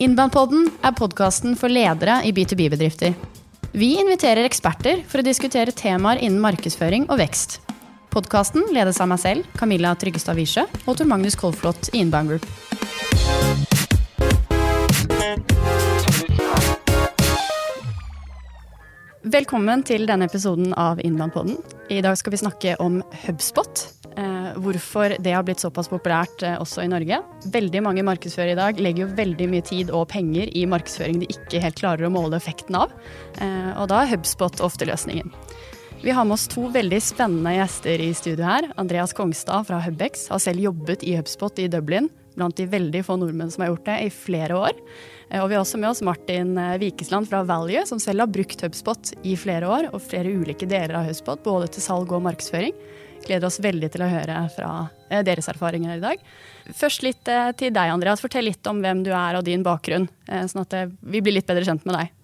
Innbandpodden er podkasten for ledere i B2B-bedrifter. Vi inviterer eksperter for å diskutere temaer innen markedsføring og vekst. Podkasten ledes av meg selv, Camilla Tryggestad Wiesche, og Tor Magnus Kolflot i Inbound Group. Velkommen til denne episoden av Innbandpodden. I dag skal vi snakke om Hubspot. Eh, hvorfor det har blitt såpass populært eh, også i Norge. Veldig mange markedsførere i dag legger jo veldig mye tid og penger i markedsføring de ikke helt klarer å måle effekten av. Eh, og da er Hubspot ofte løsningen. Vi har med oss to veldig spennende gjester i studio her. Andreas Kongstad fra Hubex har selv jobbet i Hubspot i Dublin, blant de veldig få nordmenn som har gjort det i flere år. Og vi har også med oss Martin Vikesland fra Value, som selv har brukt Hubspot i flere år, og flere ulike deler av Hubspot, både til salg og markedsføring. Gleder oss veldig til å høre fra eh, deres erfaringer i dag. Først litt eh, til deg, Andreas. Fortell litt om hvem du er og din bakgrunn, eh, sånn at vi blir litt bedre kjent med deg.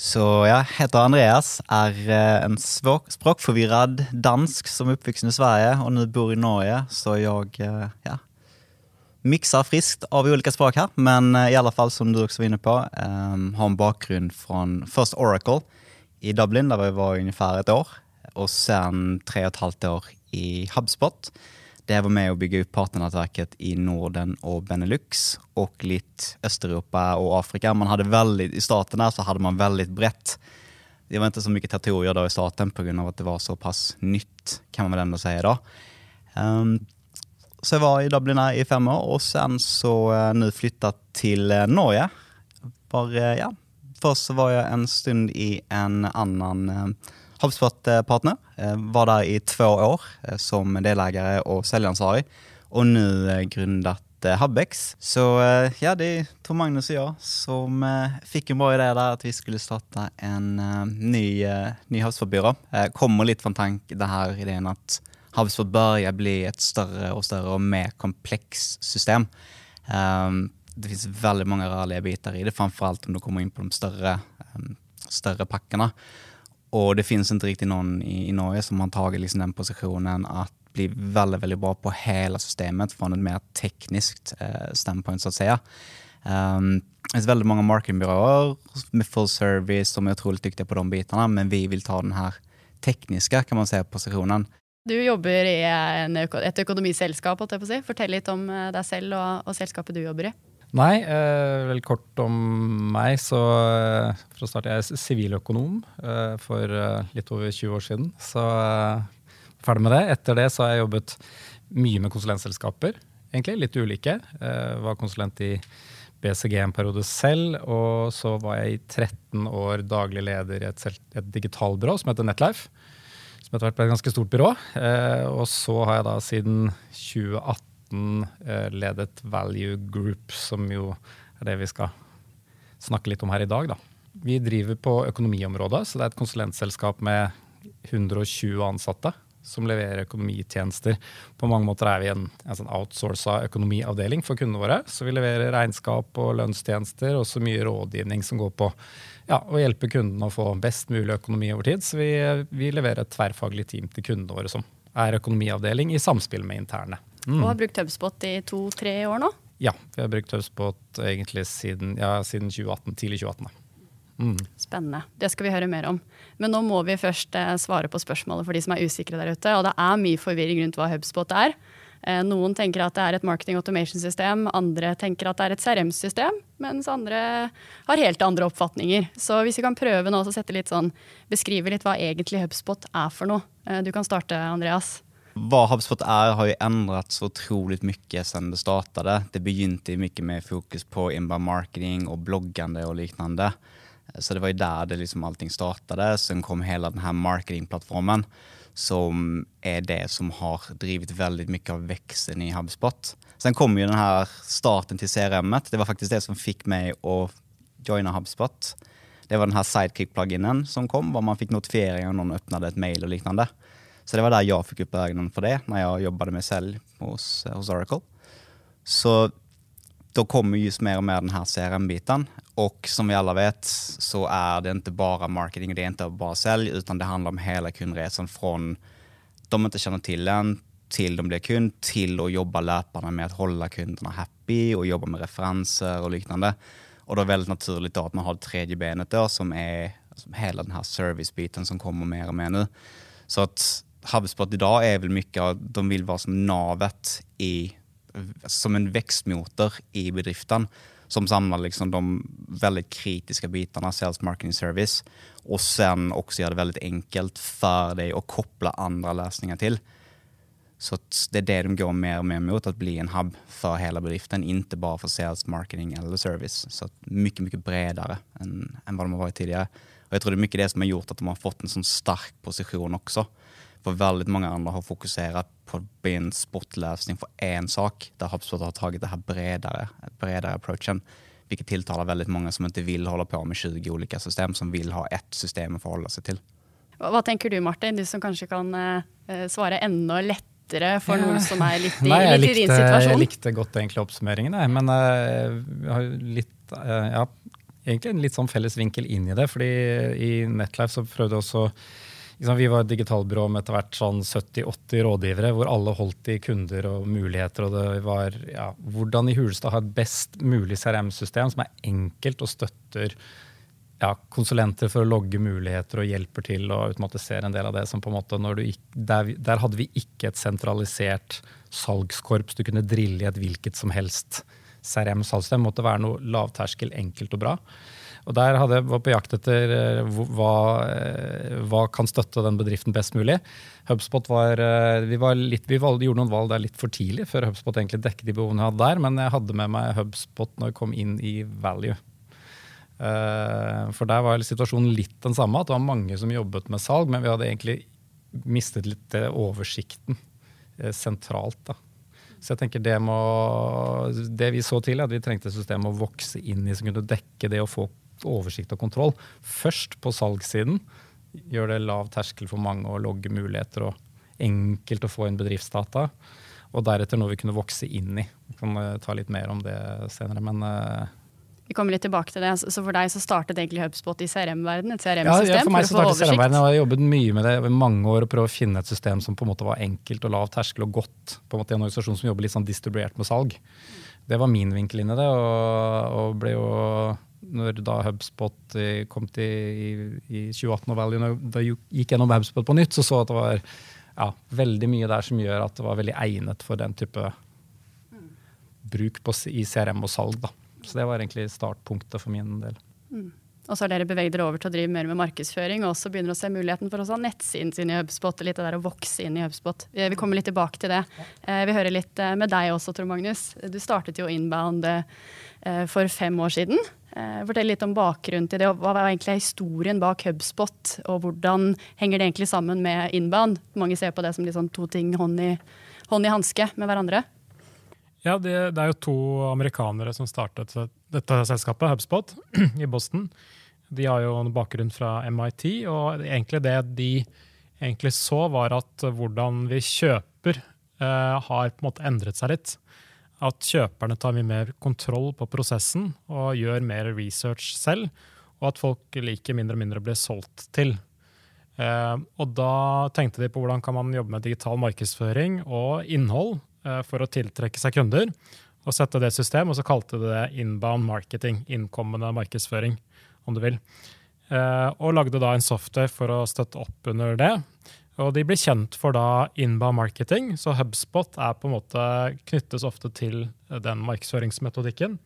Så jeg heter Andreas, er en språkforvirret dansk som er oppvokst i Sverige og nå bor i Norge. Så jeg ja, mikser friskt av ulike språk her. Men i alle fall, som du også var inne på, har en bakgrunn fra først Oracle i Dublin, der vi var ungefär et år. Og sen tre og et halvt år i HubSpot. Det var med å bygge ut partnernettverket i Norden og Benelux og litt Øst-Europa og Afrika. Man hadde veldig, I starten der så hadde man veldig bredt. Det var ikke så mye territorier da i starten pga. at det var såpass nytt. kan man vel enda si da. Um, så jeg var i Dublin i fem år, og sen så uh, nå flytta til uh, Norge. Bare, ja. Først så var jeg en stund i en annen uh, HubSpot-partner. Eh, var der i två år eh, som delägare og säljansvarig og nå eh, grundat Hubbex. Så ja, det er Tor Magnus og jag som fikk en bra idé där at vi skulle starte en ny, ny havsfartbyrå. Kommer Kommer litt fra den här idén att havsfart börjar bli et større og større og mer kompleks system. Det finnes veldig mange rørlige biter i det, framfor alt om du kommer inn på de større, større pakkene. Og det finnes ikke riktig noen i, i Norge som har tatt liksom den posisjonen at blir veldig veldig bra på hele systemet fra et mer teknisk eh, standpoint, så å si. Um, det er veldig mange marketingbyråer med full service som er utrolig dyktige på de bitene, men vi vil ta den her tekniske kan man si, posisjonen. Du jobber i en, et økonomiselskap. Si. Fortell litt om eh, deg selv og, og selskapet du jobber i. Nei, eh, vel kort om meg. Så eh, for å starte, jeg er siviløkonom eh, for litt over 20 år siden. Så ferdig med det. Etter det så har jeg jobbet mye med konsulentselskaper. Egentlig litt ulike. Var konsulent i BCG en periode selv, og så var jeg i 13 år daglig leder i et, et digitalbyrå som heter Netlife. Som etter hvert ble et ganske stort byrå. Og så har jeg da siden 2018 Eh, ledet Value Group, som jo er det vi skal snakke litt om her i dag. Da. Vi driver på økonomiområdet, så det er et konsulentselskap med 120 ansatte som leverer økonomitjenester. På mange måter er vi en, en sånn outsourca økonomiavdeling for kundene våre. Så vi leverer regnskap og lønnstjenester og så mye rådgivning som går på ja, å hjelpe kundene å få best mulig økonomi over tid. Så vi, vi leverer et tverrfaglig team til kundene våre som er økonomiavdeling i samspill med interne. Mm. Og har brukt HubSpot i to-tre år nå? Ja, vi har brukt HubSpot egentlig siden, ja, siden 2018, tidlig 2018. Mm. Spennende. Det skal vi høre mer om. Men nå må vi først eh, svare på spørsmålet for de som er usikre der ute. Og det er mye forvirring rundt hva HubSpot er. Eh, noen tenker at det er et marketing automation-system, andre tenker at det er et CRM-system, mens andre har helt andre oppfatninger. Så hvis vi kan prøve nå å sånn, beskrive litt hva egentlig HubSpot er for noe. Eh, du kan starte, Andreas. Hva HubSpot er, har jo endret så utrolig mye siden det startet. Det begynte mye med fokus på inbound marketing og bloggande og liknande. Så det var jo der det liksom allting startet. Sen kom hele denne marketingplattformen, som er det som har drivit veldig mye av veksten i HubSpot. Sen kom jo denne starten til CRM-et. Det var faktisk det som fikk meg å joine HubSpot. Det var denne sidekick-pluginen som kom, hvor man fikk notifieringer når någon öppnade et mail og lignende. Så det var der jeg fikk opp øynene for det, når jeg jobbet med selv hos, hos Oracle. Så da kommer just mer og mer den her CRM-biten. Og som vi alle vet, så er det ikke bare marketing, det er ikke bare salg, utan det handler om hele kundereisen fra de ikke kjenner til en, til de blir kund, til å jobbe løpende med å holde kundene happy og jobbe med referanser og lignende. Og det er det naturlig da at man har det tredje benet der, som er hele hela den service-biten som kommer mer og mer nu. Så att HubSpot idag är väl mycket, de vill vara som navet i, som en växtmotor i bedriften som samlar liksom de väldigt kritiska bitarna, sales marketing service, och sen också gör det väldigt enkelt för dig att koppla andra lösningar till. Så det är det de går mer och mer mot, att bli en hub för hela bedriften, inte bara för sales, marketing eller service. Så mycket, mycket bredare än, än vad de har varit tidigare. Och jag tror det är mycket det som har gjort att de har fått en sån stark position också. För veldig mange andre har fokusert på en sportlösning for en sak, der HubSpot har tatt det her bredere, bredere approachen. hvilket tiltaler veldig mange som ikke vil holde på med 20 ulike system, som vil ha ett system å forholde seg til. Hva tenker du Martin, du som kanskje kan svare enda lettere? for för ja. noen som er lite i, Nei, litt i din situasjon? jeg likte godt egentlig oppsummeringen, men uh, vi har litt, uh, ja, egentlig en litt sånn felles vinkel inn i det. fordi i Netlife så prøvde jeg også vi var et digitalbyrå med etter hvert sånn 70-80 rådgivere, hvor alle holdt i kunder og muligheter. og det var ja, Hvordan i Hulestad ha et best mulig CRM-system som er enkelt og støtter ja, konsulenter for å logge muligheter og hjelper til å automatisere en del av det. som på en måte, gikk, der, der, hadde vi ikke et sentralisert salgskorps du kunne drille i et hvilket som helst CRM-salgssystem. Måtte være noe lavterskel, enkelt og bra. Og der hadde jeg var på jakt etter eh, hva, eh, hva, kan støtte den bedriften best mulig. HubSpot var, eh, vi, var litt, vi gjorde noen valg der litt for tidlig, før HubSpot egentlig dekket de behovene jeg hadde der. Men jeg hadde med meg HubSpot når jeg kom inn i Value. For der var situasjonen litt den samme, at det var mange som jobbet med salg, men vi hadde egentlig mistet litt oversikten sentralt. da. Så jeg tenker det, må, det vi så til, at vi trengte et system å vokse inn i som kunne dekke det å få oversikt og kontroll. Først på salgssiden. Gjør det lav terskel for mange å logge muligheter og enkelt å få inn bedriftsdata. Og deretter noe vi kunne vokse inn i. Vi kan uh, ta litt mer om det senere. Men uh, vi kommer litt tilbake til det. Så for deg så startet egentlig HubSpot i CRM-verden? Et CRM-system ja, for meg for å få oversikt? CRM jeg har jobbet mye med det i mange år og prøvd å finne et system som på en måte var enkelt og lav terskel og godt. på en måte En organisasjon som jobber litt sånn distribuert med salg. Det var min vinkel inn i det. og, og ble jo når da HubSpot kom til i, i 2018 og Value, da gikk gjennom HubSpot på nytt, så så at det var ja, veldig mye der som gjør at det var veldig egnet for den type bruk på, i CRM og salg. Da. Så det var egentlig startpunktet for min del. Mm. Og så har dere beveget dere over til å drive mer med markedsføring og også begynner å se muligheten for å ha nettsiden sin i HubSpot. litt det der å vokse inn i HubSpot. Vi kommer litt tilbake til det. Eh, vi hører litt eh, med deg også, Tor Magnus. Du startet jo Inbound eh, for fem år siden. Eh, fortell litt om bakgrunnen til det. og Hva var egentlig historien bak HubSpot? Og hvordan henger det egentlig sammen med inbound? Mange ser på det som liksom to ting hånd i, hånd i hanske med hverandre. Ja, det, det, er jo to amerikanere som startet dette selskapet, HubSpot, i Boston. De har jo en bakgrunn fra MIT, og egentlig det de egentlig så, var at hvordan vi kjøper, eh, har på en måte endret seg litt at kjøperne tar mye mer kontroll på prosessen og gjør mer research selv, og at folk liker mindre og mindre å bli solgt til. Eh, og da tenkte de på hvordan kan man jobbe med digital markedsføring og innhold eh, for å tiltrekke seg kunder, og sette det system, og så kalte de det inbound marketing, innkommende markedsføring, om du vil. Eh, og lagde da en software for å støtte opp under det. Og de blir kjent for da inbound marketing, så HubSpot er på en måte knyttes ofte til den markedsføringsmetodikken.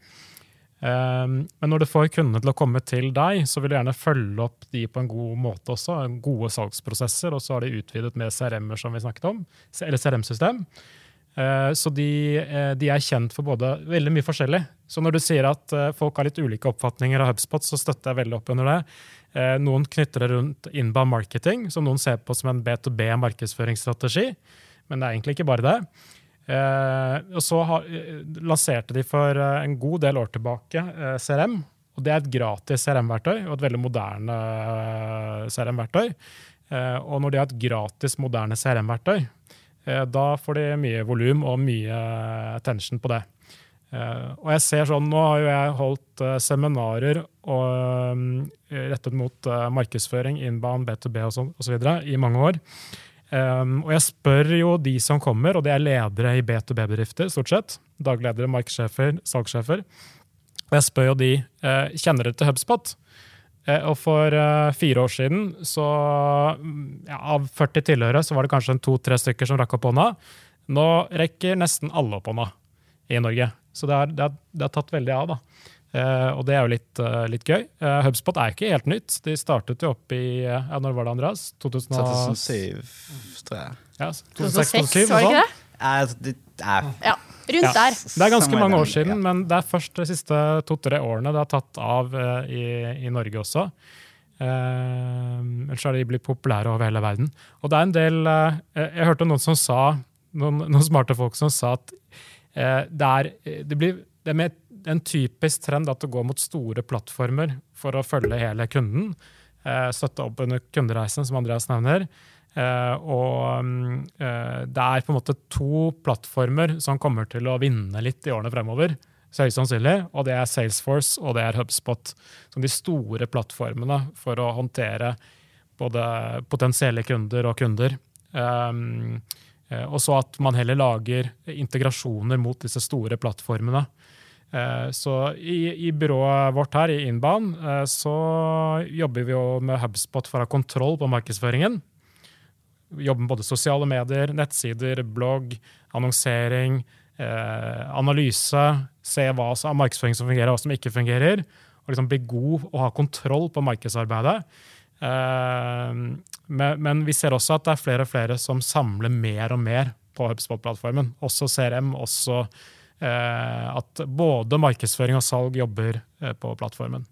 Um, men når du får kundene til å komme til deg, så vil du gjerne følge opp de på en god måte også. Gode salgsprosesser, og så har de utvidet med CRM-er, som vi snakket om, eller CRM-system. Uh, så de, uh, de, er kjent for både veldig mye forskjellig. Så når du sier at uh, folk har litt ulike oppfatninger av HubSpot, så støtter jeg veldig opp under det. Eh, noen knytter det rundt inbound marketing, som noen ser på som en B2B-markedsføringsstrategi. Men det er egentlig ikke bare det. Eh, og så eh, lanserte de for en god del år tilbake CRM. Og det er et gratis CRM-verktøy, og et veldig moderne CRM-verktøy. Og når de har et gratis, moderne CRM-verktøy, da får de mye volum og mye attention på det. Uh, og jeg ser sånn, Nå har jo jeg holdt uh, seminarer og, um, rettet mot markedsføring, inbound, B2B osv. i mange år. Um, og jeg spør jo de som kommer, og det er ledere i B2B-bedrifter, stort sett. Dagledere, markedssjefer, salgssjefer. Og jeg spør jo de eh, kjenner dere til HubSpot. Eh, og for eh, fire år siden, så mm, ja, av 40 tilhørere, så var det kanskje to-tre stykker som rakk opp hånda. Nå rekker nesten alle opp hånda i Norge. Så det har, det har, det har tatt veldig av. da. Uh, og det er jo litt, uh, litt gøy. Uh, HubSpot er ikke helt nytt. De startet jo opp i ja, Når var det, Andreas? 2007, tror jeg. Ja, 2006, var det ikke det? Det er Ja, rundt Ja. der. Det er ganske mange år siden, men det er først de siste to-tre årene det har tatt av i, i Norge også. Ellers har de blitt populære over hele verden. Og det er en del Jeg hørte noen som sa, noen, noen smarte folk som sa at det, er, det, blir, det er med en typisk trend at det går mot store plattformer for å følge hele kunden. Eh, støtte opp under kundereisen, som Andreas nevner. Eh, og mm, eh, det er på en måte to plattformer som kommer til å vinne litt i årene fremover. Høyst sannsynlig, og det er Salesforce og det er HubSpot. Som de store plattformene for å håndtere både potensielle kunder og kunder. Um, eh, og så at man heller lager integrasjoner mot disse store plattformene. Eh, Så i, i byrået vårt her, i Inbound, eh, så jobber vi jo med HubSpot for å ha kontroll på markedsføringen. Vi jobber med både sosiale medier, nettsider, blogg, annonsering, eh, analyse. Se hva som er markedsføring som fungerer, og hva som ikke fungerer. Og liksom bli god og ha kontroll på markedsarbeidet. Eh, men, vi ser også at det er flere og flere som samler mer og mer på HubSpot-plattformen. Også CRM, også eh, at både markedsføring og salg jobber eh, på plattformen.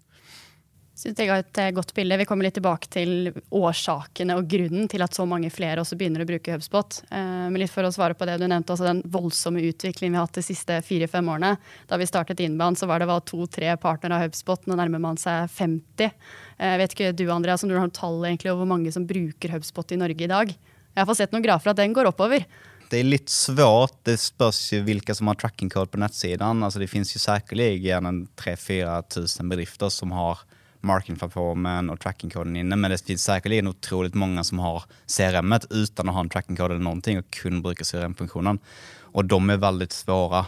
Synes jeg er et eh, godt bilde. Vi kommer litt tilbake til årsakene og grunnen til at så mange flere også begynner å bruke HubSpot. Eh, men litt for å svare på det du nevnte, også den voldsomme utviklingen vi har hatt de siste fire-fem årene. Da vi startet Inbound, så var det to-tre partnere av HubSpot. Nå nærmer man seg 50. Jeg vet ikke du, Andreas, om du har noen tall egentlig over hvor mange som bruker HubSpot i Norge i dag? Jeg har sett noen grafer at den går oppover. Det er litt svårt. Det spørs jo hvilke som har trackingkod på nettsiden. Altså, det säkerligen en 3-4 tusen bedrifter som har marketingplattformen och trackingkoden inne. Men det finns säkerligen otroligt många som har CRM utan att ha en trackingkod eller någonting och kun bruker CRM-funktionen. Och de är väldigt svåra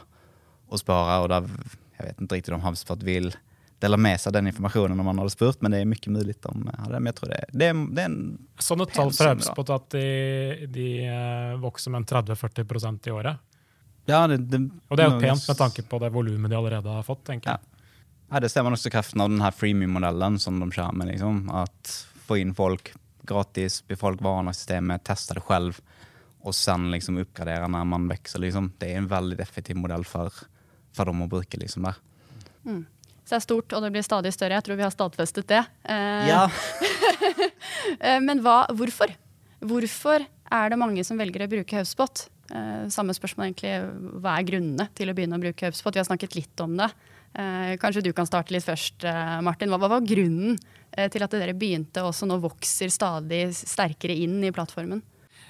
att spara och där, jag vet inte riktigt om HubSpot vill dela med sig av den informationen om man hadde spurt, men det är mycket möjligt om hade. Men jag tror det, det, är, det är en Sånne tall fra. HubSpot at de, de eh, vokser med en 30-40% i året. Ja, det, det, Og det er jo pent med tanke på det volumet de allerede har fått. tenker jeg. Ja, det ser man også kreften av denne freemium-modellen som de kjører med. Liksom. At få inn folk gratis, be folk vana systemet, teste det selv, og sen liksom oppgradere når man vokser. Liksom. Det er en veldig effektiv modell for, for dem å bruke. Liksom, där. Så det er stort, og det blir stadig større. Jeg tror vi har stadfestet det. Eh, Ja. Eh, Men hva, hvorfor? Hvorfor er det mange som velger å bruke HubSpot? Eh, samme spørsmål egentlig. Hva er grunnene til å begynne å bruke HubSpot? Vi har snakket litt om det. Eh, kanskje du kan starte litt først, eh, Martin. Hva, var grunnen eh, til at dere begynte og nå vokser stadig sterkere inn i plattformen?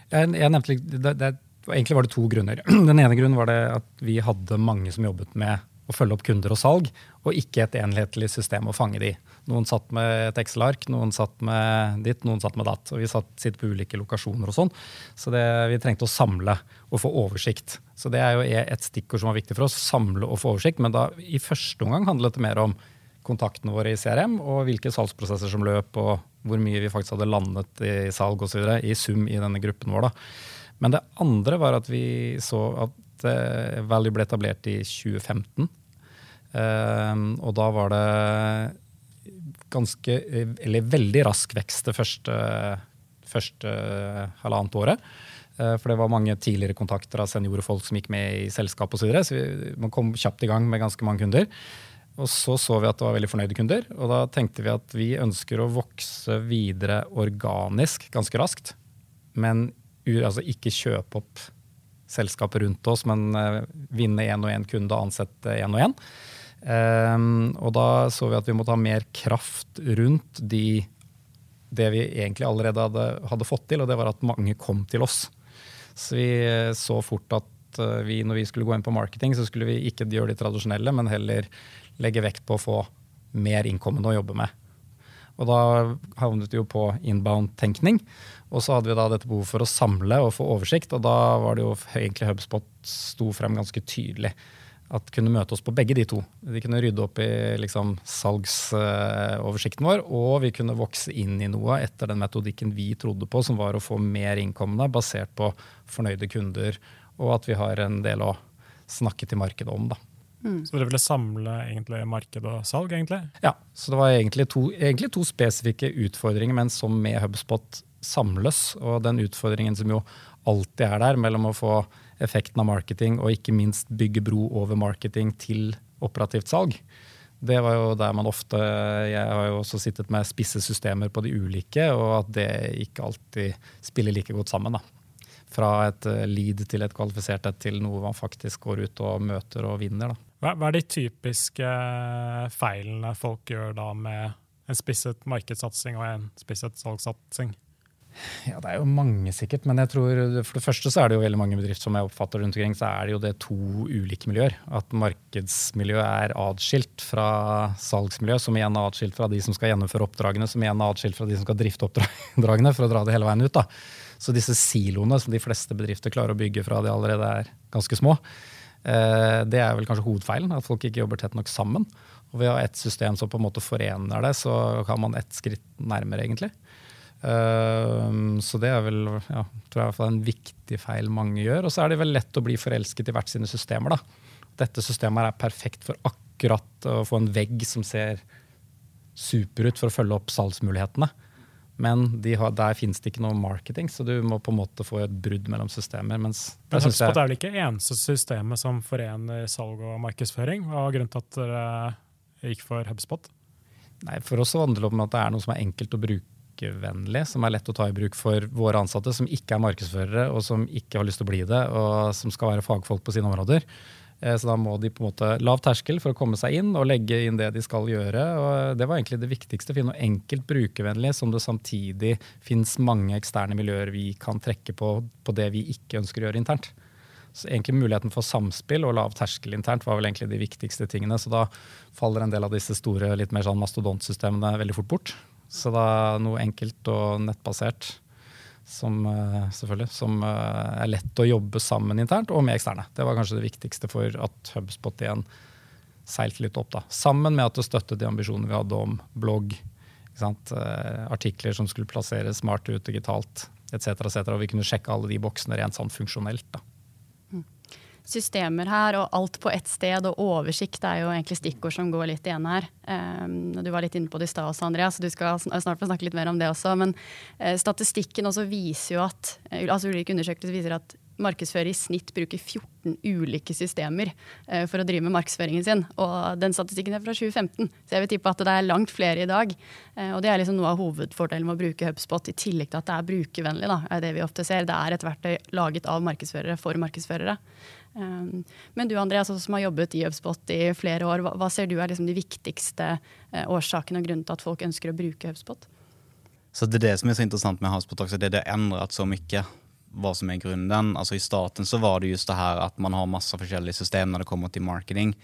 Jeg, nevnte, det, det, egentlig var det to grunner. Den ene grunnen var at vi hadde mange som jobbet med å følge opp kunder og salg, og ikke et enhetlig system å fange de. Noen satt med et Excel-ark, noen satt med ditt, noen satt med datt. Og vi satt, sitter på ulike lokasjoner og sånn. Så det, vi trengte å samle og få oversikt. Så det er jo et stikkord som var viktig for oss. Samle og få oversikt. Men da i første omgang handlet det mer om kontaktene våre i CRM, og hvilke salgsprosesser som løp, og hvor mye vi faktisk hadde landet i salg osv. i sum i denne gruppen vår. da. Men det andre var at vi så at eh, Value ble etablert i 2015. Eh, og da var det ganske, eh, eller veldig rask vekst det første, første halvannet året. Eh, For det var mange tidligere kontakter av seniorfolk som gikk med i selskap osv. Så, videre, så vi, man kom kjapt i gang med ganske mange kunder. Og så så vi at det var veldig fornøyde kunder, og da tenkte vi at vi ønsker å vokse videre organisk ganske raskt. Men altså ikke kjøpe opp selskapet rundt oss, men eh, vinne én og én kunde og ansette én og én. Ehm, og da så vi at vi måtte ha mer kraft rundt de, det vi egentlig allerede hadde, hadde fått til, og det var at mange kom til oss. Så vi eh, så fort at eh, vi, når vi skulle gå inn på marketing, så skulle vi ikke gjøre de tradisjonelle, men heller legge vekt på å få mer innkommende å jobbe med. Og da havnet vi jo på inbound-tenkning. Og så hadde vi da dette behovet for å samle og få oversikt, og da var det jo egentlig HubSpot sto frem ganske tydelig. at kunne møte oss på begge de to. De kunne rydde opp i liksom, salgsoversikten vår, og vi kunne vokse inn i noe etter den metodikken vi trodde på, som var å få mer innkommende basert på fornøyde kunder, og at vi har en del å snakke til markedet om. da. Mm. Så dere ville samle egentlig marked og salg? egentlig? Ja, så det var egentlig to, egentlig to spesifikke utfordringer, men som med HubSpot samles. Og den utfordringen som jo alltid er der mellom å få effekten av marketing og ikke minst bygge bro over marketing til operativt salg. Det var jo der man ofte Jeg har jo også sittet med spisse systemer på de ulike, og at det ikke alltid spiller like godt sammen. da. Fra et eh, lead til et kvalifisert et til noe man faktisk går ut og møter og vinner. da. Hva, hva er de typiske feilene folk gjør da med en spisset markedssatsing og en spisset salgssatsing? Ja, Det er jo mange, sikkert. Men jeg tror for det første så er det jo veldig mange bedrifter som jeg oppfatter rundt omkring, så er det jo det to ulike miljøer. At markedsmiljøet er atskilt fra salgsmiljøet, som igjen er atskilt fra de som skal gjennomføre oppdragene, som igjen er atskilt fra de som skal drifte oppdragene, for å dra det hele veien ut. da. Så disse siloene som de fleste bedrifter klarer å bygge fra de allerede er ganske små, eh, det er vel kanskje hovedfeilen. At folk ikke jobber tett nok sammen. Og ved å ha ett system som på en måte forener det, så kan man ett skritt nærmere, egentlig. Ehm, så det er vel ja, tror jeg en viktig feil mange gjør. Og så er det vel lett å bli forelsket i hvert sine systemer. da. Dette systemet er perfekt for akkurat å få en vegg som ser super ut for å følge opp salgsmulighetene. Men de har, der finnes det ikke noe marketing, så du må på en måte få et brudd mellom systemer. Mens Men HubSpot er vel ikke eneste systemet som forener salg og markedsføring? Hva var grunnen til at dere gikk for HubSpot? Nei, For oss handler det om at det er noe som er enkelt og bruke brukervennlig, som er lett å ta i bruk for våre ansatte som ikke er markedsførere og som ikke har lyst til å bli det, og som skal være fagfolk på sine områder. Eh, så da må de på en måte lav terskel for å komme seg inn og legge inn det de skal gjøre. og Det var egentlig det viktigste. Finne noe enkelt brukervennlig som det samtidig finnes mange eksterne miljøer vi kan trekke på på det vi ikke ønsker å gjøre internt. Så egentlig Muligheten for samspill og lav terskel internt var vel egentlig de viktigste tingene. Så da faller en del av disse store litt mer sånn mastodontsystemene veldig fort bort. Så da noe enkelt og nettbasert som, eh, selvfølgelig, som eh, er lett å jobbe sammen internt, og med eksterne. Det var kanskje det viktigste for at HubSpot igjen seilte litt opp. da. Sammen med at det støttet de ambisjonene vi hadde om blogg, eh, artikler som skulle plasseres smart ut digitalt etc. Et og vi kunne sjekke alle de boksene rent sånn funksjonelt. da systemer her, og alt på ett sted, og oversikt er jo egentlig stikkord som går litt igjen her. Um, du var litt inne på det i stad også, Andreas, du skal snart få snakke litt mer om det også. Men uh, statistikken også viser jo at uh, altså ulike undersøkelser viser at markedsfører i snitt bruker 14 ulike systemer uh, for å drive med markedsføringen sin. Og den statistikken er fra 2015, så jeg vil tippe at det er langt flere i dag. og det er liksom noe av hovedfordelen med å bruke HubSpot, i tillegg til at det er brukervennlig. Da, er det vi ofte ser. Det er et verktøy laget av markedsførere for markedsførere. Um, men du Andreas, som har jobbet i HubSpot i flere år, hva, ser du er liksom de viktigste uh, årsakene og grunnen til at folk ønsker å bruke HubSpot? Så Det er det som er så interessant med HubSpot. Også. Det har endret så mye hva som er grunnen. Altså I starten så var det just det her at man har masse forskjellige system når det kommer til marketing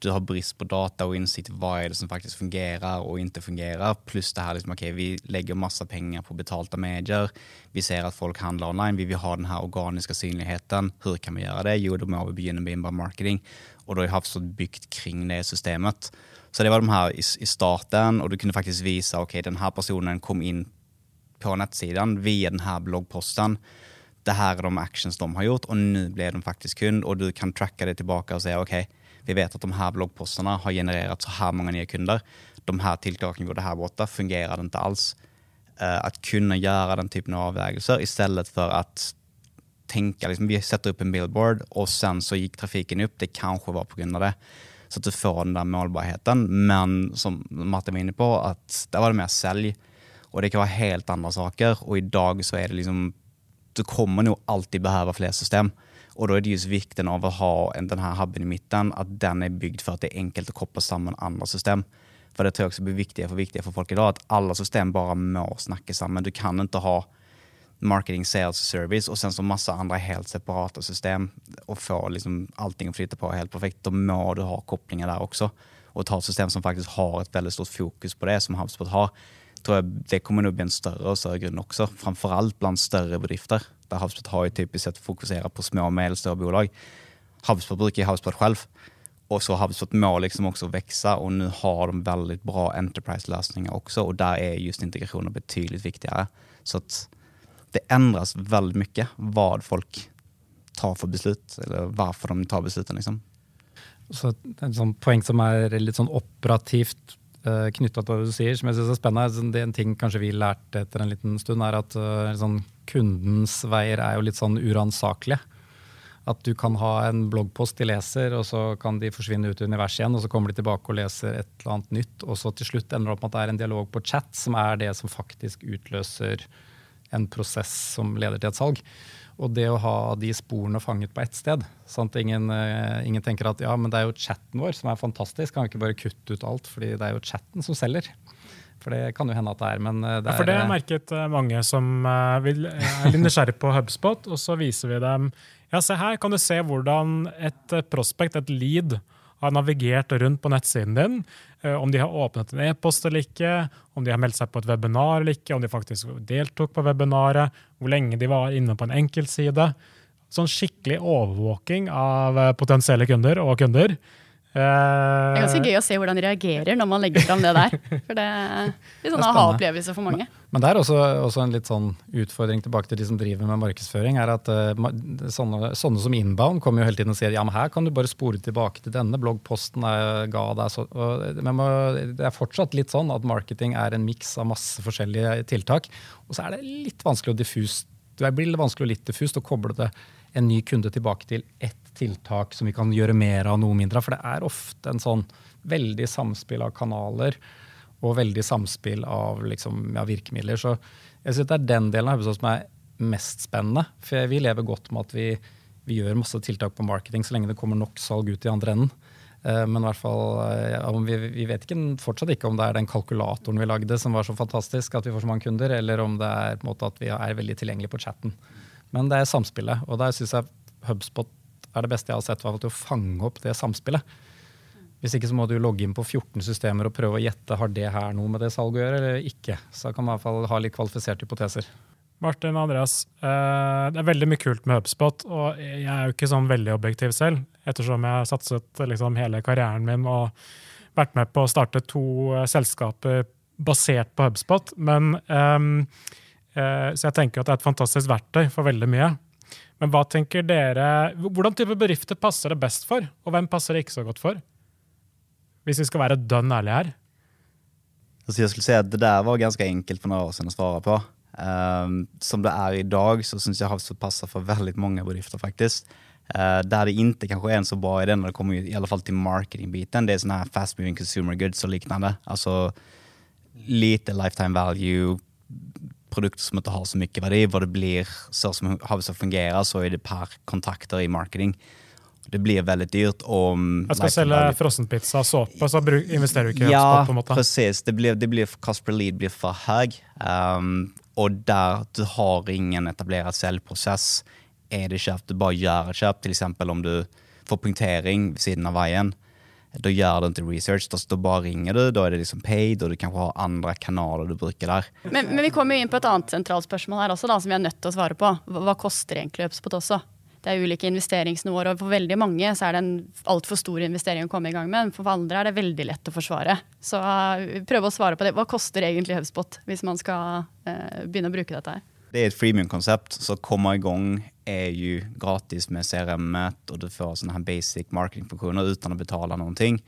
du har brist på data og innsikt i hva er det som faktisk fungerer og ikke fungerer. Pluss det her liksom, ok, vi legger masse penger på betalte medier. Vi ser at folk handler online. Vi vil ha den her organiske synligheten. Hvordan kan vi gjøre det? Jo, da må vi begynne med inbound marketing. Og da har vi bygd kring det systemet. Så det var de her i, i starten, og du kunne faktisk vise ok, denne personen kom inn på nettsiden via denne bloggposten. Det her er de actions de har gjort, og nå ble de faktisk kund. Og du kan tracke det tilbake og si ok, vi vet at de her bloggpostene har generert så her mange nye kunder. De her tiltakene vi gjorde her borte, fungerer det ikke alls. Uh, at kunne gjøre den typen av i stedet for at tenke liksom, Vi setter opp en billboard, og sen så gikk trafikken opp. Det kanskje var pga. det. Så at du får den der målbarheten. Men som Martin var inne på, at der var det mer selg. Og det kan være helt andre saker. I dag så er det liksom Du kommer nå alltid behøve flere system. Og da er det just vikten av å ha denne hubben i midten, at den er bygd for at det er enkelt å koble sammen andre system. For det tror jeg også blir viktigere for, viktigere for folk i dag, at alle system bare må snakke sammen. Du kan ikke ha marketing, sales, service og sen så masse andre helt separate system og få liksom allting å flyte på helt perfekt. Da må du ha koblinger der også. Og ta et system som faktisk har et veldig stort fokus på det, som HubSpot har. tror jeg Det kommer nå bli en større og større grunn også, framfor alt blant større bedrifter der HubSpot har jo typisk sett fokusert på små og mellomstore bolag. HubSpot bruker HubSpot selv. Och så HubSpot må liksom också växa och nu har de väldigt bra enterprise-lösningar också och där är just integrationen betydligt viktigare. Så att det ändras väldigt mycket vad folk tar for beslut, eller hvorfor de tar beslutene. Liksom. Så et sånn poeng som er litt sånn operativt uh, eh, knytta til hva du sier, som jeg synes er spennende, sånn, det er en ting kanskje vi lærte etter en liten stund, er at uh, sånn, kundens veier er jo litt sånn uransakelige. At du kan ha en bloggpost de leser, og så kan de forsvinne ut i universet igjen, og så kommer de tilbake og leser et eller annet nytt, og så til slutt ender det opp med at det er en dialog på chat som er det som faktisk utløser en prosess som leder til et salg. Og det å ha de sporene fanget på ett sted. ingen, uh, ingen, tenker at ja, men det er jo chatten vår som er fantastisk, kan vi ikke bare kutte ut alt, fordi det er jo chatten som selger. For det kan jo hende at det er, men eh, det er ja, For det har merket eh, mange som vil, er nysgjerrig på HubSpot, og så viser vi dem Ja, se her kan du se hvordan et prospect, et lead, har navigert rundt på nettsiden din. Eh, om de har åpnet en e-post eller ikke, om de har meldt seg på et webinar eller ikke, om de faktisk deltok på webinaret, hvor lenge de var inne på en enkeltside. Sånn skikkelig overvåking av eh, potensielle kunder og kunder. Det er ganske gøy å se hvordan de reagerer når man legger fram det der. For det er litt sånn aha-opplevelse for mange. Men det er også, også, en litt sånn utfordring tilbake til de som driver med markedsføring. er at uh, sånne, sånne, som Inbound kommer jo hele tiden og sier ja, men her kan du bare spore tilbake til denne bloggposten jeg ga deg. Så, og, men det er fortsatt litt sånn at marketing er en miks av masse forskjellige tiltak. Og så er det litt vanskelig å diffust, det blir litt vanskelig og litt diffust å koble det en ny kunde tilbake til ett tiltak som vi kan gjøre mer av, noe mindre av. For det er ofte en sånn veldig samspill av kanaler og veldig samspill av liksom, ja, virkemidler. Så jeg synes det er den delen av Hubsås som er mest spennende. For vi lever godt med at vi, vi, gjør masse tiltak på marketing så lenge det kommer nok salg ut i andre enden. Eh, men i hvert fall, ja, eh, vi, vi, vet ikke, fortsatt ikke om det er den kalkulatoren vi lagde som var så fantastisk at vi får så mange kunder, eller om det er måte at vi er veldig tilgjengelige på chatten. Men det er samspillet. Og der syns jeg HubSpot er det beste jeg har sett, til å fange opp det samspillet. Hvis ikke så må du logge inn på 14 systemer og prøve å gjette har det her noe med det salget å gjøre eller ikke. Så kan man i hvert fall ha litt kvalifiserte hypoteser. Martin Andreas, eh, det er veldig mye kult med HubSpot, og jeg er jo ikke sånn veldig objektiv selv, ettersom jeg har satset liksom hele karrieren min og vært med på å starte to eh, selskaper basert på HubSpot. Men um, så jeg tenker at det er et fantastisk verktøy for veldig mye. Men hva tenker dere, hvordan type bedrifter passer det best for, og hvem passer det ikke så godt for? Hvis vi skal være dønn ærlige her. Altså jeg skulle si at Det der var ganske enkelt for noen år siden å svare på. Um, som det er i dag, så syns jeg Havsfjord passer for veldig mange bedrifter. faktisk. Uh, der det ikke kanskje er en så bra idé når det kommer i alle fall til marketingbiten, det er sånne fast moving consumer goods og lignende. Altså lite lifetime value, produkter som ikke har så mye verdi, hvor det blir så som Havsø fungerer, så er det per kontakter i marketing. Det blir veldig dyrt. om... Jeg skal selge frossenpizza og såpe, så investerer du ikke ja, på en måte. Ja, precis. Det blir, det blir, cost per lead blir for høy. Um, og der du har ingen etablert selvprosess, er det kjøpt, du bare gjør et kjøp. F.eks. om du får punktering ved siden av veien da gjør du ikke research. Da, da bare ringer du, da er det liksom paid, og du kanskje har andre kanaler du bruker der. Men, men vi kommer jo inn på et annet sentralt spørsmål her også, da, som vi er nødt til å svare på. Hva, hva koster egentlig HubSpot også? Det er ulike investeringsnivåer, og for veldig mange så er det en altfor stor investering å komme i gang med. Men for andre er det veldig lett å forsvare. Så uh, prøv å svare på det. Hva koster egentlig HubSpot hvis man skal uh, begynne å bruke dette her? Det er et freemium-konsept, så komme i gang er jo gratis med CRM-et, og du får sånne her basic marketingfunktioner uten å betale noen ting.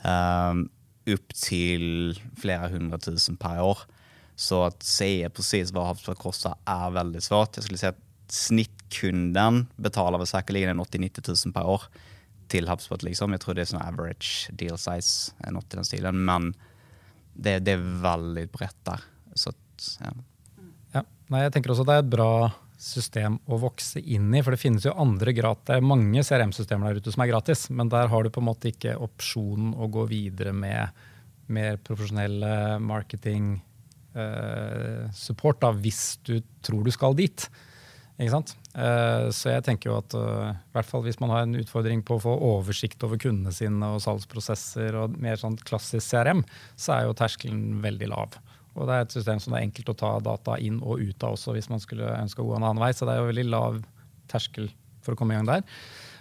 Um, upp til flere hundre tusen per år. Så å si precis hva HubSpot koster er veldig svårt. Jeg skulle si at snittkunden betaler vel sikkert 80 90 000 per år til HubSpot. liksom. Jeg tror det er sånn average deal size, noe i den stilen. Men det, det, er veldig bredt der. Så, ja. Nei, jeg tenker også det er et bra system å vokse inn i. For det finnes jo andre gratis, det er mange CRM-systemer der ute som er gratis, men der har du på en måte ikke opsjonen å gå videre med mer profesjonell marketing eh, support da, hvis du tror du skal dit. Ikke sant? Eh, så jeg tenker jo at uh, i hvert fall hvis man har en utfordring på å få oversikt over kundene sine og salgsprosesser og mer sånn klassisk CRM, så er jo terskelen veldig lav. Og det er et system som det er enkelt å ta data inn og ut av også hvis man skulle ønske å gå en annen vei. Så det er jo veldig lav terskel for å komme i gang der.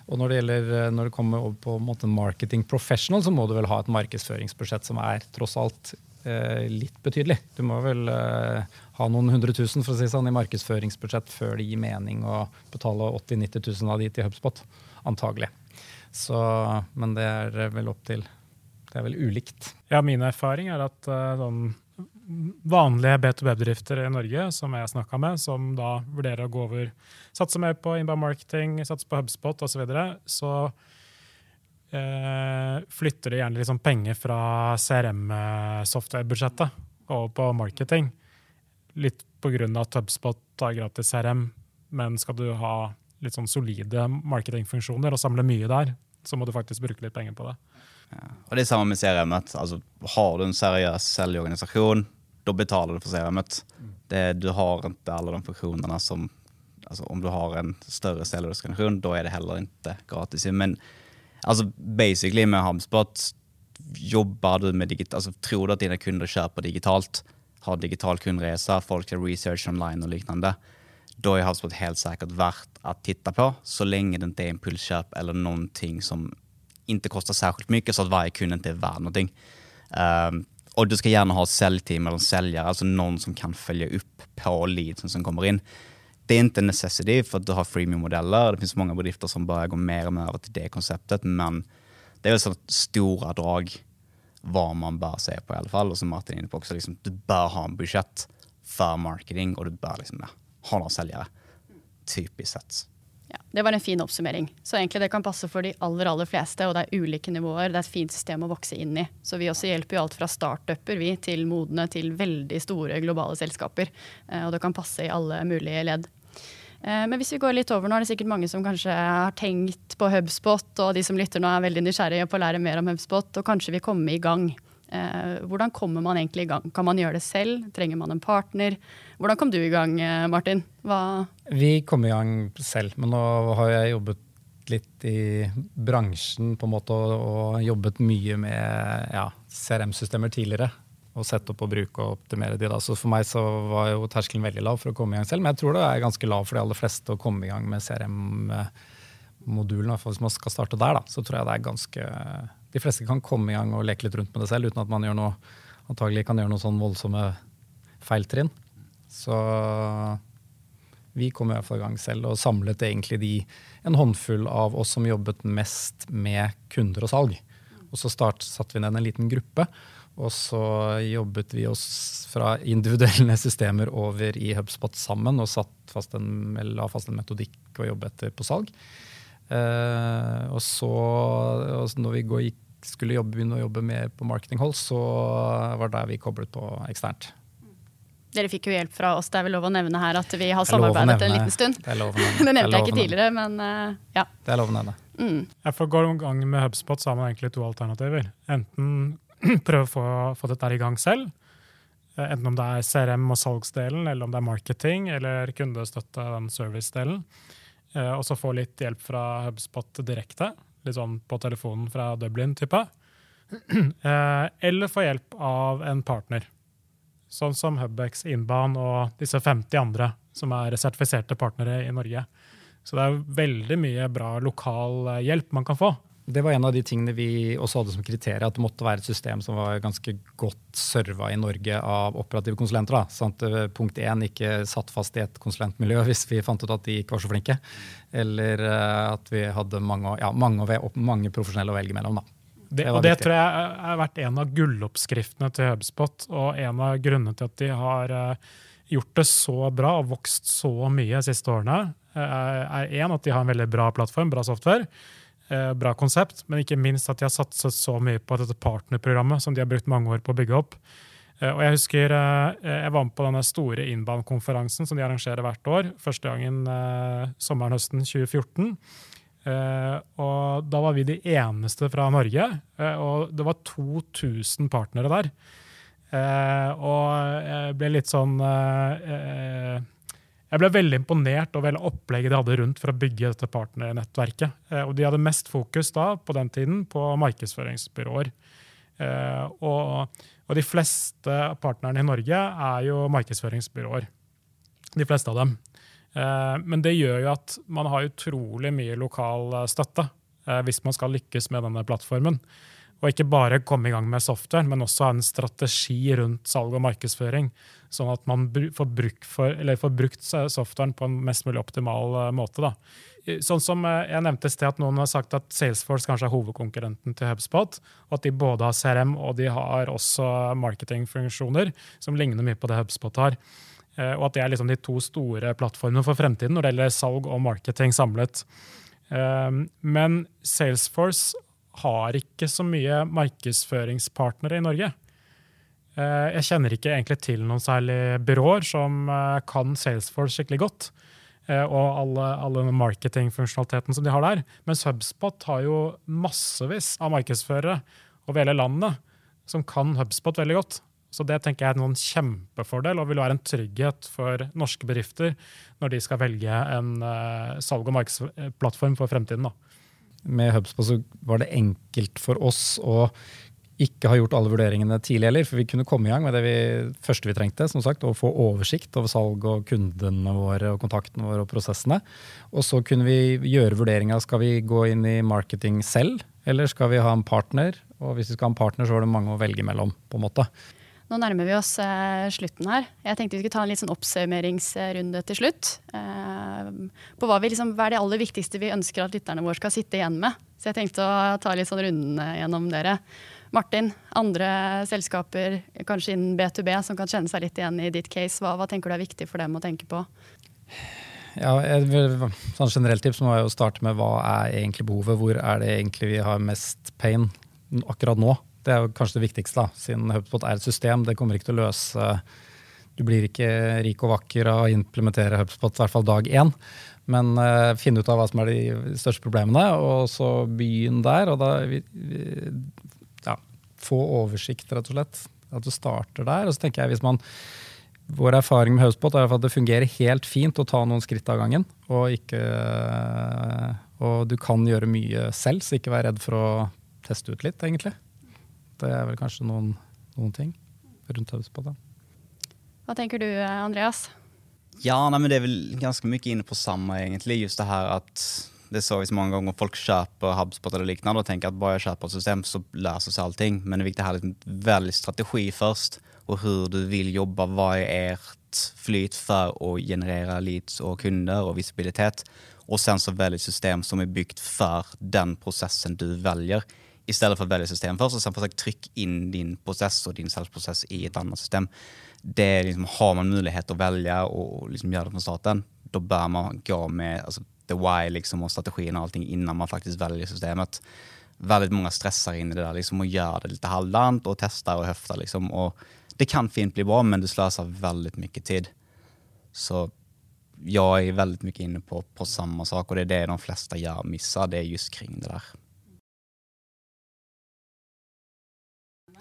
Og når det, gjelder, eh, når det kommer over på måte marketing professional, så må du vel ha et markedsføringsbudsjett som er tross alt eh, litt betydelig. Du må vel eh, ha noen hundre tusen for å si sånn, i markedsføringsbudsjett før det gir mening å betale 80 000-90 000 av de til HubSpot. Antagelig. Så, men det er vel opp til Det er vel ulikt. Ja, min erfaring er at uh, sånn vanlige B2B-bedrifter i Norge som jeg snakka med, som da vurderer å gå over, satse mer på inbound marketing, satse på HubSpot osv., så, videre, så eh, flytter de gjerne liksom penger fra CRM-software-budsjettet over på marketing. Litt pga. at HubSpot har gratis CRM, men skal du ha litt sånn solide marketingfunksjoner og samle mye der, så må du faktisk bruke litt penger på det. Ja. Og det er samme med CRM. at Altså, har du en seriøs selgerorganisasjon, da betaler du for CRM-et. Du har ikke alle de funksjonene som altså, Om du har en større selgerorganisasjon, da er det heller ikke gratis. Men altså, basically med HubSpot jobber du med digitalt, altså, Tror du at dine kunder kjøper digitalt, har digital kundereise, folk gjør research online og lignende, da er HubSpot helt sikkert verdt å titte på, så lenge det ikke er impulskjøp eller noen ting som ikke koster særskilt mye, så at hver kunde ikke er verd noe. Um, og du skal gjerne ha säljteam eller säljare, alltså någon som kan følge opp på leadsen som kommer inn. Det er ikke necessity for at du har freemium-modeller. Det finnes mange bedrifter som bare går mer og mer over til det konseptet, men det er jo sånn store drag hva man bør se på, i alle fall. Og som Martin er inne på også, liksom, du bør ha en budsjett for marketing, og du bør liksom, ja, ha noen selgere. Typisk sett. Ja, det var en fin oppsummering. Så egentlig det kan passe for de aller aller fleste, og det er ulike nivåer. Det er et fint system å vokse inn i. Så vi også hjelper jo alt fra startuper vi, til modne til veldig store globale selskaper. Eh, og det kan passe i alle mulige ledd. Eh, men hvis vi går litt over, nå er det sikkert mange som kanskje har tenkt på HubSpot, og de som lytter nå er veldig nysgjerrige på å lære mer om HubSpot, og kanskje vil komme i gang. Eh, hvordan kommer man egentlig i gang? Kan man gjøre det selv? Trenger man en partner? Hvordan kom du i gang, eh, Martin? Hva Vi kom i gang selv, men nå har jeg jobbet litt i bransjen på en måte og, jobbet mye med ja, CRM-systemer tidligere. Og sett opp og bruke og optimere de. da. Så for meg så var jo terskelen veldig lav for å komme i gang selv. Men jeg tror det er ganske lav for de aller fleste å komme i gang med CRM-modulen. Hvis man skal starte der, da, så tror jeg det er ganske de fleste kan komme i gang og leke litt rundt med det selv uten at man gjør noe, antagelig kan gjøre noen sånn voldsomme feiltrinn. Så vi kom i hvert fall i gang selv og samlet egentlig de, en håndfull av oss som jobbet mest med kunder og salg. Og så start, satte vi ned en liten gruppe, og så jobbet vi oss fra individuelle systemer over i HubSpot sammen og fast en, la fast en metodikk å jobbe etter på salg. Uh, og så, når vi gikk skulle jobbe, begynne å jobbe mer på marketinghold, så var det der vi koblet på eksternt. Dere fikk jo hjelp fra oss. Det er vel lov å nevne her at vi har samarbeidet en liten stund. Det, det nevnte jeg ikke tidligere, men uh, ja. Det er lov å nevne. Mm. For å gå i gang med HubSpot så har man egentlig to alternativer. Enten prøve å få, få dette i gang selv. Eh, enten om det er CRM og salgsdelen, eller om det er marketing eller kundestøtte, den servicedelen. Eh, og så få litt hjelp fra HubSpot direkte litt sånn på telefonen fra Dublin-type. Eh, eller få hjelp av en partner, sånn som Hubex, Inban og disse 50 andre som er sertifiserte partnere i Norge. Så det er veldig mye bra lokal eh, hjelp man kan få. Det var en av de tingene vi også hadde som kriterium, at det måtte være et system som var ganske godt serva i Norge av operative konsulenter. Da. Sånn eh, punkt én ikke satt fast i et konsulentmiljø hvis vi fant ut at de ikke var så flinke. Eller eh, at vi hadde mange, ja, mange, mange profesjonelle å velge mellom. Da. Det, det og det tror jeg har vært en av gulloppskriftene til HubSpot, og en av grunnene til at de har eh, gjort det så bra og vokst så mye de siste årene, er én at de har en veldig bra plattform, bra software. Eh, bra konsept, men ikke minst at de har satset så mye på dette partnerprogrammet som de har brukt mange år på å bygge opp. Eh, og Jeg husker eh, jeg var med på denne store Inbound-konferansen som de arrangerer hvert år. Første gangen sommeren-høsten 2014. Og Da var vi de eneste fra Norge, og det var 2000 partnere der. Og jeg ble litt sånn jeg ble veldig imponert over hele opplegget de hadde rundt for å bygge dette partnernettverket. Eh, og de hadde mest fokus da, på den tiden på markedsføringsbyråer. Eh, og, og, de fleste partnerne i Norge er jo markedsføringsbyråer. De fleste av dem. Eh, men det gjør jo at man har utrolig mye lokal støtte hvis man skal lykkes med denne plattformen. Og ikke bare komme i gang med software, men også ha en strategi rundt salg og markedsføring. Sånn at man får, bruk for, får brukt softwaren på en mest mulig optimal måte. Da. Sånn som Jeg nevnte i sted at noen har sagt at Salesforce kanskje er hovedkonkurrenten til HubSpot. og At de både har CRM og de har også marketingfunksjoner som ligner mye på det HubSpot har. Eh, og at det er liksom de to store plattformene for fremtiden når det gjelder salg og marketing samlet. Eh, men Salesforce har ikke så mye markedsføringspartnere i Norge. Eh, jeg kjenner ikke egentlig til noen særlig byråer som kan Salesforce skikkelig godt. Og alle, alle marketingfunksjonaliteten som de har der. Mens HubSpot har jo massevis av markedsførere over hele landet som kan HubSpot veldig godt. Så det tenker jeg er en kjempefordel og vil være en trygghet for norske bedrifter når de skal velge en salg- og markedsplattform for fremtiden. Da. Med HubSpot så var det enkelt for oss å ikke ha gjort alle vurderingene tidlig heller, for vi kunne komme i gang med det vi, første vi trengte, som sagt, å få oversikt over salg og kundene våre og kontaktene våre og prosessene. Og så kunne vi gjøre vurderinga skal vi gå inn i marketing selv, eller skal vi ha en partner? Og hvis vi skal ha en partner, så var det mange å velge mellom. på en måte. Nå nærmer vi oss eh, slutten her. Jeg tenkte vi skulle ta en litt sånn oppsummeringsrunde til slutt. Eh, på hva, vi liksom, hva er det aller viktigste vi ønsker at lytterne våre skal sitte igjen med? Så jeg tenkte å ta litt sånn rundene gjennom dere. Martin, andre selskaper, kanskje innen B2B, som kan kjenne seg litt igjen i ditt case. Hva, hva tenker du er viktig for dem å tenke på? Ja, et sånn generelt tips må jeg jo starte med hva er egentlig behovet? Hvor er det egentlig vi har mest pain akkurat nå? Det er jo kanskje det viktigste, da, siden HubSpot er et system. Det kommer ikke til å løse Du blir ikke rik og vakker av å implementere HubSpot, i hvert fall dag én. Men uh, finne ut av hva som er de største problemene, og så begynn der. Og da ja, få oversikt, rett og slett. At du starter der. Og så tenker jeg hvis man vår erfaring med HubSpot er at det fungerer helt fint å ta noen skritt av gangen. Og, ikke, og du kan gjøre mye selv, så ikke vær redd for å teste ut litt, egentlig. Det er vel kanskje noen, noen ting rundt HubSpot. Hva tenker du, Andreas? Ja, nei, men Det er vel ganske mye inne på samme, egentlig. Just det her at det så vi så mange ganger folk kjøper HubSpot eller lignende og tenker at bare jeg kjøper et system, så løser seg allting. Men det er viktig å ha litt veldig strategi først, og hvordan du vil jobbe. Hva er ert flyt for å generere leads og kunder og visibilitet? Og sen så velge et system som er bygd for den prosessen du velger i stedet for å velge system først, og så for trykk inn din prosess og din salgsprosess i et annet system. Det liksom, Har man mulighet til å velge og liksom gjøre det fra starten, da bør man gå med altså, the why liksom, og strategien og allting innan man faktisk velger systemet. Veldig mange stresser inn i det der liksom, og gjør det litt halvdant og tester og høfter. Liksom, og det kan fint bli bra, men det sløser veldig mye tid. Så jeg er veldig mye inne på, på samme sak, og det er det de fleste gjør misser. Det er just kring det der.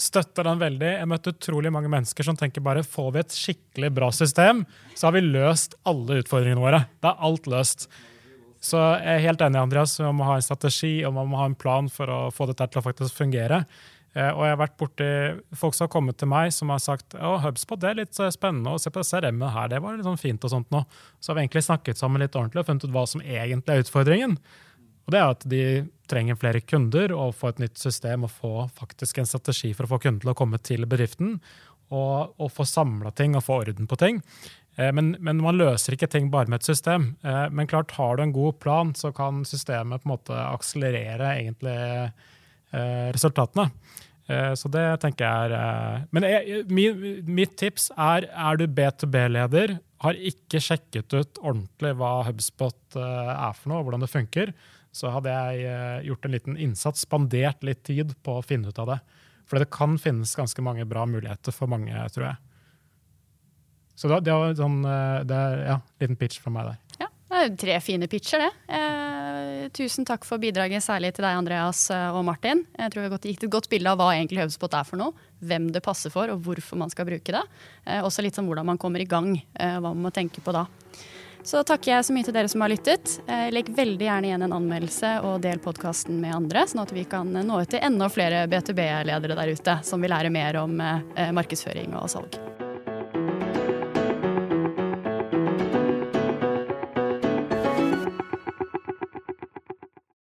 Støtter den veldig. Jeg møtte utrolig mange mennesker som tenker bare får vi et skikkelig bra system, så har vi løst alle utfordringene våre. Da er alt løst. Så jeg er helt enig, Andreas. Man må ha en strategi og man må ha en plan for å få dette til å faktisk fungere. Eh, og jeg har vært borti folk som har kommet til meg som har sagt å, HubSpot det er litt eh, spennende å se på CRM-et her, det var litt sånn fint og sånt nå. Så har vi egentlig snakket sammen litt ordentlig og funnet ut hva som egentlig er utfordringen. Og det er at de trenger flere kunder og få et nytt system og få faktisk en strategi for å få kunder til å komme til bedriften. Og, og få samla ting og få orden på ting. Eh, men, men, man løser ikke ting bare med et system. Eh, men klart, har du en god plan, så kan systemet på en måte akselerere egentlig eh, resultatene. Så det tenker jeg er Men jeg, min, mitt tips er er du B2B-leder, har ikke sjekket ut ordentlig hva HubSpot er for noe, og hvordan det funker, så hadde jeg eh, gjort en liten innsats, spandert litt tid på å finne ut av det. For det kan finnes ganske mange bra muligheter for mange, tror jeg. Så det, var sånn, eh, det ja, liten pitch fra meg der. Ja, det er tre fine pitcher, det. Eh, tusen takk for bidraget, særlig til deg, Andreas eh, og Martin. Jeg tror vi har gitt et godt bilde av hva egentlig HubSpot er for noe. Hvem det passer for, og hvorfor man skal bruke det. Eh, også litt om hvordan man kommer i gang, eh, hva man må tenke på da. Så takker jeg så mye til dere som har lyttet. Eh, legg veldig gjerne igjen en anmeldelse og del podkasten med andre, sånn at vi kan nå ut til enda flere B2B-ledere der ute som vil lære mer om eh, markedsføring og salg.